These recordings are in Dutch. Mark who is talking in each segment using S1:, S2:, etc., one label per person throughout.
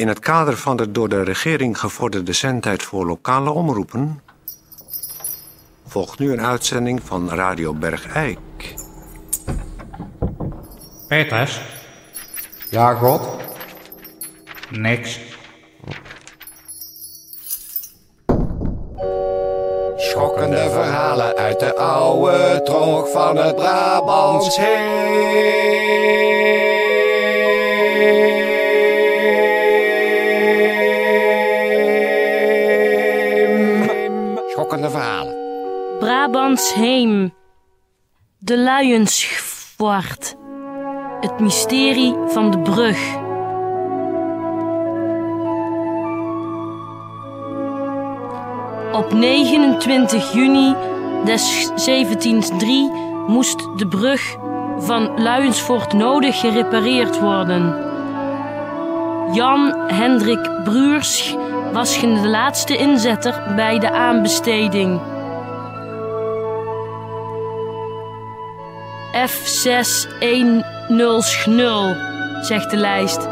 S1: In het kader van de door de regering gevorderde zendtijd voor lokale omroepen... volgt nu een uitzending van Radio Bergijk.
S2: Peters,
S3: Ja, God?
S2: niks.
S3: Schokkende verhalen uit de oude trog van het Brabants heem.
S4: Heem. De luiensvoort. Het mysterie van de brug. Op 29 juni des 1703 moest de brug van Luiensvoort nodig gerepareerd worden. Jan Hendrik Bruurs was de laatste inzetter bij de aanbesteding. F610 zegt de lijst.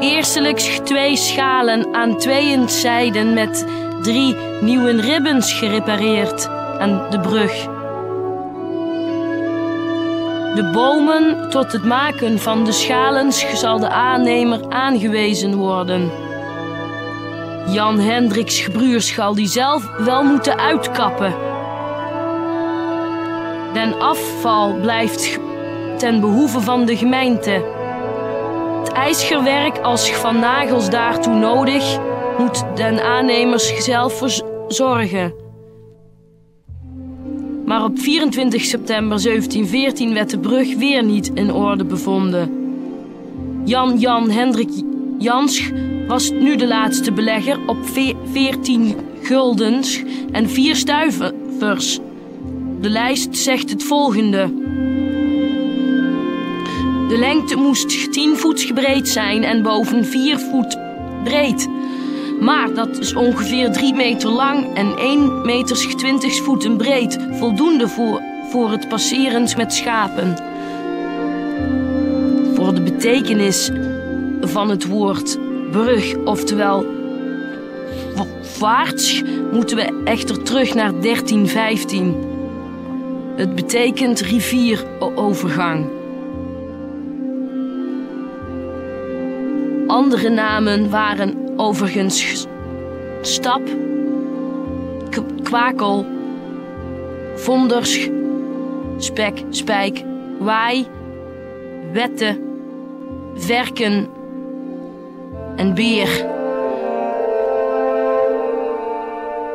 S4: Eerstelijks twee schalen aan tweeën zijden met drie nieuwe ribbens gerepareerd aan de brug. De bomen tot het maken van de schalens zal de aannemer aangewezen worden. Jan Hendricks Gebruurs zal die zelf wel moeten uitkappen. Den afval blijft ten behoeve van de gemeente. Het ijsgerwerk als van nagels daartoe nodig, moet den aannemers zelf verzorgen. Maar op 24 september 1714 werd de brug weer niet in orde bevonden. Jan Jan Hendrik Jansch was nu de laatste belegger op ve- 14 guldens en 4 stuivers. De lijst zegt het volgende. De lengte moest 10 voet breed zijn en boven 4 voet breed. Maar dat is ongeveer 3 meter lang en 1 meter 20 voeten breed. Voldoende voor, voor het passeren met schapen. Voor de betekenis van het woord brug, oftewel va- vaarts, moeten we echter terug naar 1315. Het betekent rivierovergang. Andere namen waren overigens stap, kwakel, vonders, spek, spijk, waai, wette, verken en beer.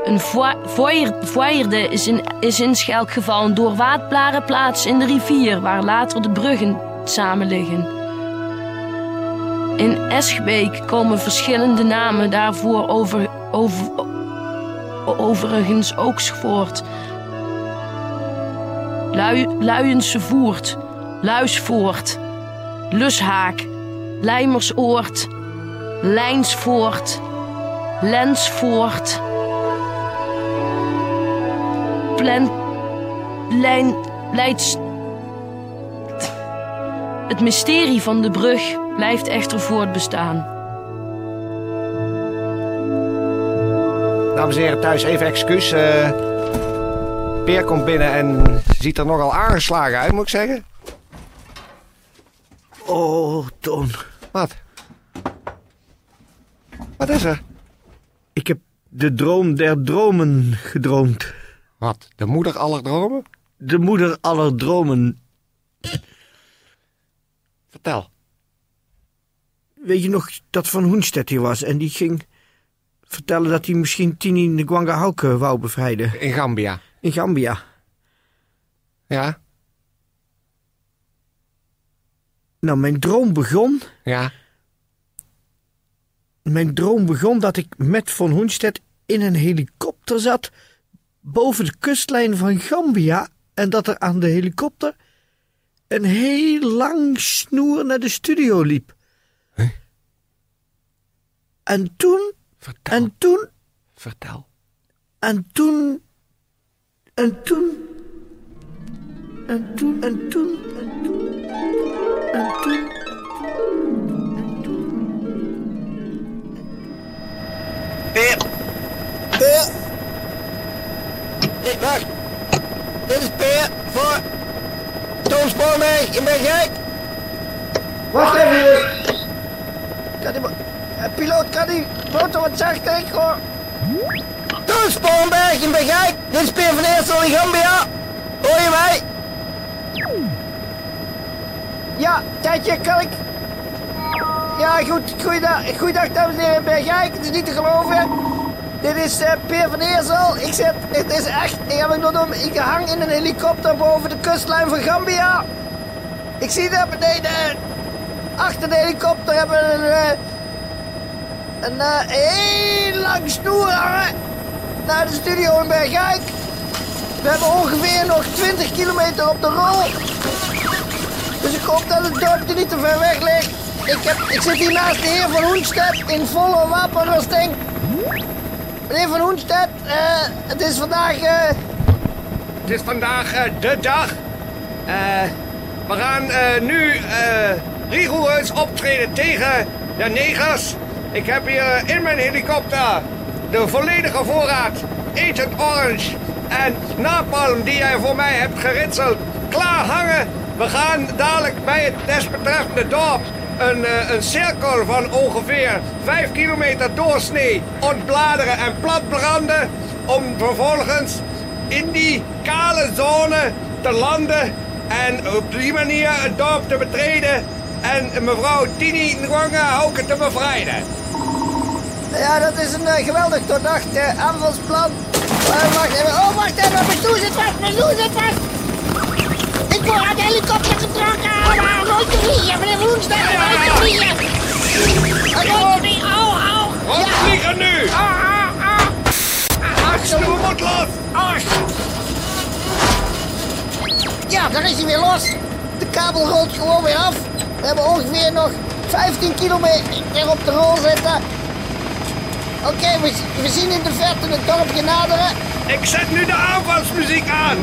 S4: Een voi- voier- voierde is in, is in Schelk gevallen door waadblarenplaats in de rivier, waar later de bruggen samen liggen. In Eschbeek komen verschillende namen daarvoor over, over, overigens ook voort. Lui, Luiense Voert, Luisvoort, Lushaak, Lijmersoord, Lijnsvoort, Lensvoort, Plen, Lijn, Leids. Het mysterie van de brug blijft echter voortbestaan.
S3: Dames en heren thuis, even excuus. eh Peer komt binnen en ziet er nogal aangeslagen uit, moet ik zeggen.
S5: Oh, Toon.
S3: Wat? Wat is er?
S5: Ik heb de droom der dromen gedroomd.
S3: Wat? De moeder aller dromen?
S5: De moeder aller dromen.
S3: Vertel.
S5: Weet je nog dat Van Hoenstedt hier was en die ging vertellen dat hij misschien Tini Ngwanga Hauke wou bevrijden
S3: In Gambia.
S5: in Gambia.
S3: Ja?
S5: Nou, mijn droom begon.
S3: Ja?
S5: Mijn droom begon dat ik met Van Hoenstedt in een helikopter zat boven de kustlijn van Gambia en dat er aan de helikopter een heel lang snoer naar de studio liep.
S3: Huh?
S5: En toen,
S3: Vertel.
S5: en toen,
S3: Vertel.
S5: en toen, en toen, en toen, en toen, en toen, en toen, en toen.
S3: Peer. Peer. Nee, wacht. Dit is Peer voor Toon Spoorweg. Je bent gek. Wacht even. Kan die... piloot, kan die motor wat zachter? Ik hoor... Toon Spoorweg, je bent gek. Dit is Peer van Eersel in Gambia. Hoor je mij? Ja, tijdje kan ik... Ja, goed, goeiedag, goeiedag dames en heren, ik ben Gijk, het is niet te geloven. Dit is eh, Peer van Eersel. Ik zit, het is echt, ik heb het doen, ik hang in een helikopter boven de kustlijn van Gambia. Ik zie daar beneden, achter de helikopter hebben we een, eh, een eh, heel lang snoer hangen naar de studio in Bergijk. We hebben ongeveer nog 20 kilometer op de rol. Dus ik hoop dat het dorpje niet te ver weg ligt. Ik, heb, ik zit hier naast de heer Van Hoenstedt in volle wapenrusting. Meneer Van Hoenstedt, eh, het is vandaag... eh,
S6: Het is vandaag eh, de dag. We gaan nu rigoureus optreden tegen de negers. Ik heb hier in mijn helikopter de volledige voorraad Agent Orange en napalm die jij voor mij hebt geritseld klaar hangen. We gaan dadelijk bij het desbetreffende dorp een, eh, een cirkel van ongeveer 5 kilometer doorsnee ontbladeren en platbranden om vervolgens in die kale zone te landen en op die manier het dorp te betreden en mevrouw Tini Ngonga Hauke te bevrijden.
S3: ja, dat is een eh, geweldig doordacht eh, aanvalsplan. Oh, wacht even. Mijn stoel zit vast. Mijn stoel zit. Ik word uit de helikopter getrokken. Te vliegen. Meneer te vliegen. Nooit te vliegen. Au, au.
S6: Rondvliegen nu!
S3: Ah, ah.
S6: Ach, moet los!
S3: Ach. Ja, daar is hij weer los. De kabel rolt gewoon weer af. We hebben ongeveer nog 15 kilometer op de rol zitten. Oké, we, we zien in de verte het dorpje naderen.
S6: Ik zet nu de aanvalsmuziek aan.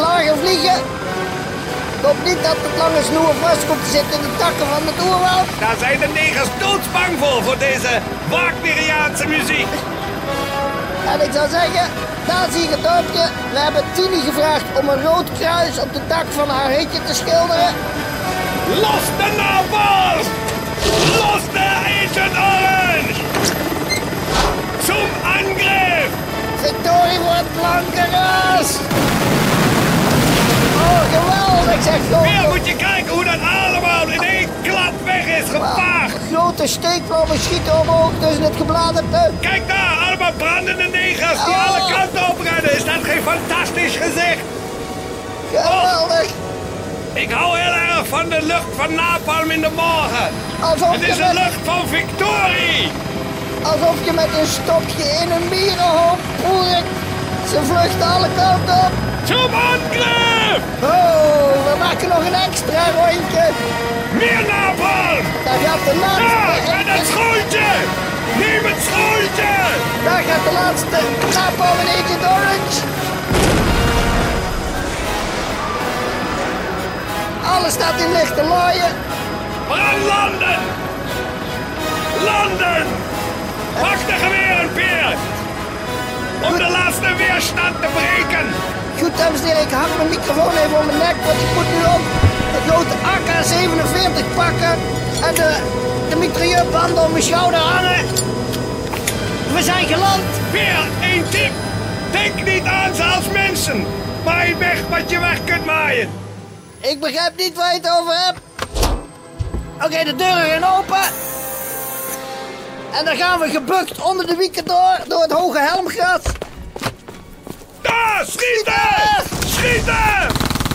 S3: Lager vliegen. Ik hoop niet dat het lange snoer vast komt te zitten in de takken van het oerwoud.
S6: Daar zijn de negers doodsbang voor, voor deze Wagneriaanse muziek.
S3: En ik zou zeggen, daar zie je het. We hebben Tini gevraagd om een rood kruis op de dak van haar hutje te schilderen.
S6: Los de napalm! Los de Orange! Zum Angriff!
S3: Victorie het blanke ras! Oh, geweldig, zeg
S6: Weer
S3: gewoon.
S6: moet je kijken hoe dat allemaal in één klap weg is gevaagd.
S3: Grote steekvlammen schieten omhoog tussen het gebladerte.
S6: Kijk daar, allemaal brandende negers die
S3: Oh.
S6: alle kanten op rennen. Is dat geen fantastisch gezicht?
S3: Geweldig.
S6: Ik hou heel erg van de lucht van napalm in de morgen.
S3: Alsof
S6: Het is de
S3: met,
S6: lucht van victorie.
S3: alsof je met een stokje in een mierenhoop poert. Ze vluchten alle kanten op.
S6: Zum Angriff!
S3: Oh, we maken nog een extra rondje.
S6: Meer napalm!
S3: Daar gaat de
S6: Ja,
S3: laatste.
S6: en het schoentje! Neem het schoentje!
S3: Daar gaat de laatste napalm in Agent Orange. Alles staat in lichte looien.
S6: We gaan landen! Landen! Pak de geweren, Peer! Om de laatste weerstand te breken!
S3: Goed, dames en heren, ik hang mijn microfoon even om mijn nek, want ik moet nu ook de grote AK-47 pakken en de, de mitrailleurbanden om mijn schouder hangen. We zijn geland.
S6: Peer, één tip! Denk niet aan ze als mensen! Maai weg wat je weg kunt maaien!
S3: Ik begrijp niet waar je het over hebt. Oké, de deuren gaan open. En dan gaan we gebukt onder de wieken door, door het hoge helmgras.
S6: Daar! Schieten! Schieten!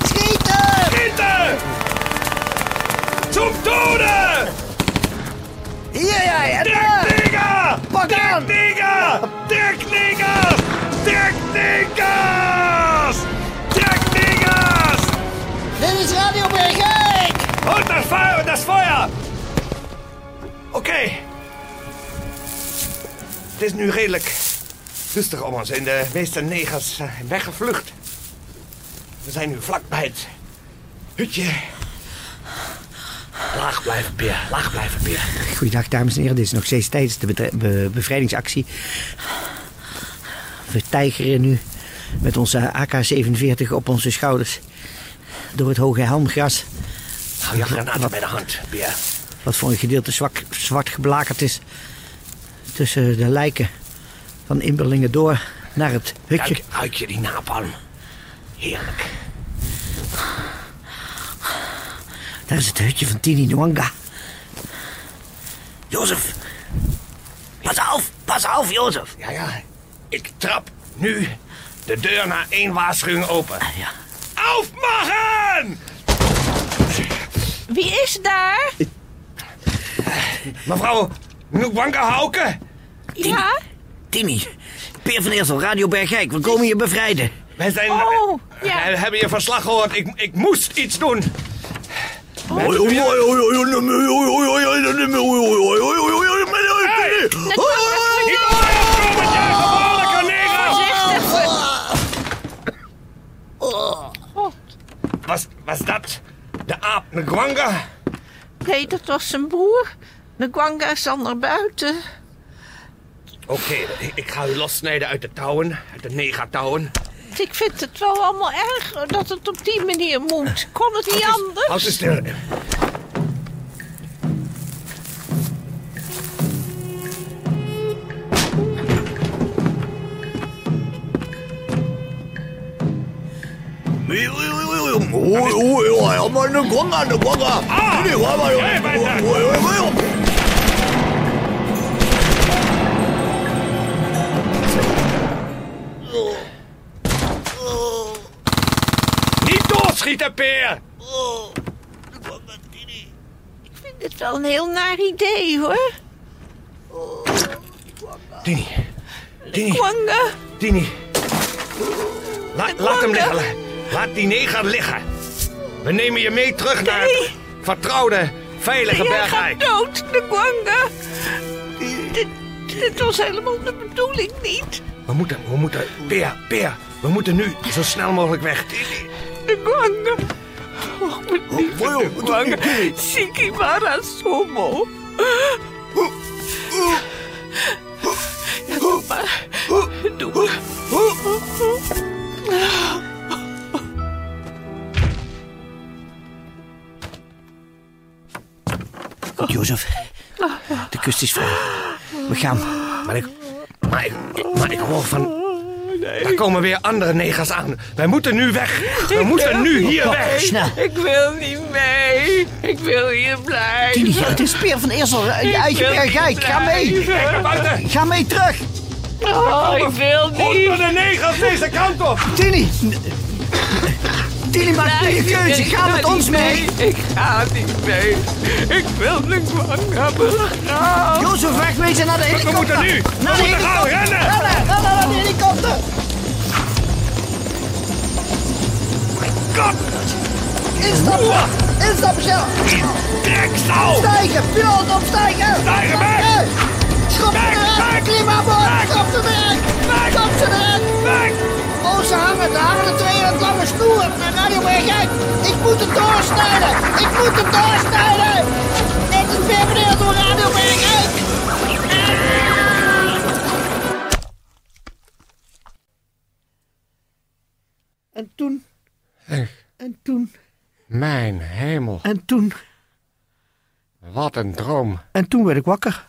S3: Schieten!
S6: Schieten! Zum Tode! Hier, jij! Dirk eh, Neger!
S3: Pak aan!
S6: Dirk Neger! Dirk Neger!
S3: Dit is Radio Bergijk!
S6: Holt das Feuer, das Feuer! Oké. Okay. Het is nu redelijk rustig om ons en de meeste negers zijn weggevlucht. We zijn nu vlakbij het hutje. Laag blijven, Peer. Laag blijven, Peer.
S5: Goeiedag, dames en heren. Dit is nog steeds tijdens de be- bevrijdingsactie. We tijgeren nu met onze AK-47 op onze schouders door het hoge helmgras.
S6: Hou je granaten bij de hand, Peer.
S5: Wat voor een gedeelte zwak, zwart geblakerd is. Tussen de lijken van inberlingen door naar het hutje.
S6: Ruik, ruik je die napalm? Heerlijk.
S5: Daar is het hutje van Tini Nwanga. Jozef! Pas af! Pas af, Jozef!
S6: Ja, ja. Ik trap nu de deur naar één waarschuwing open.
S5: Ja.
S6: Aufmachen!
S7: Wie is daar?
S6: Mevrouw Nwanga Hauke.
S7: Ja?
S5: Timmy, Peer van Eersel, Radio Bergijk. We komen je bevrijden.
S6: Wij zijn...
S7: Oh, ja.
S6: Wij hebben je verslag gehoord. Ik, ik moest iets doen. Was, was dat de aap Nwanga?
S7: Nee, dat was zijn broer. De Gwanga is al naar buiten.
S6: Oké, ik, ik ga u lossnijden uit de touwen, uit de negatouwen.
S7: Ik vind het wel allemaal erg dat het op die manier moet. Kon het niet anders?
S6: Houd eens stil. jij bent het. Niet Peer!
S7: Ik vind het wel een heel naar idee, hoor.
S6: Tini. Tini. Tini. La- laat hem liggen. Laat die neger liggen. We nemen je mee terug naar het vertrouwde, veilige
S7: Jij
S6: bergrijk.
S7: gaat dood, de Gwanga. Dit, dit was helemaal de bedoeling niet.
S6: We moeten, we moeten... Peer, Peer. We moeten nu zo snel mogelijk weg.
S7: Oh, de Gwanga. Sikimara Somo. Ja, doe maar. Doe maar.
S5: Goed, Jozef. De kust is vrij. We gaan.
S6: Maar ik... Maar ik, maar ik hoor van... Daar komen weer andere negers aan. Wij moeten nu weg. We moeten nu hier weg.
S5: Snel.
S7: Ik wil niet mee. Ik wil hier blijven.
S5: Tini, het is Peer van Eersel. Je eigen Bergijk. Ga mee.
S6: Kijk.
S5: Ga mee terug.
S7: Oh, ik wil niet.
S6: Honderden negers deze kant op.
S5: Tini. Tini, maak nu je keuze.
S7: Ik
S5: Ga met
S7: niet
S5: ons mee.
S7: Ik ga niet mee. Ik wil de Gwanga begraven.
S5: Jozef, wegwezen naar de
S6: We
S5: helikopter.
S6: moeten nu. We
S5: Naar de
S6: moeten gaan rennen.
S5: Rennen, rennen naar de helikopter.
S6: Kop.
S3: Instappen! Instappen, snel!
S6: Trekstal.
S3: Stijgen! Piloot opstijgen!
S6: Stijgen, weg!
S3: Schop ze
S6: Weg,
S3: eruit!
S6: weg!
S3: Klim aan boord!
S6: Weg!
S3: Schop ze eruit! Schop ze eruit!
S6: Weg.
S3: Oh, ze hangen, er hangen twee aan het lange snoer. Naar Radio Bergijk. Ik moet het doorsnijden. Ik moet het doorsnijden. Dit is weer meneer door Radio Bergijk.
S5: En toen. En toen.
S1: Mijn hemel,
S5: En toen.
S1: wat een droom.
S5: En toen werd ik wakker.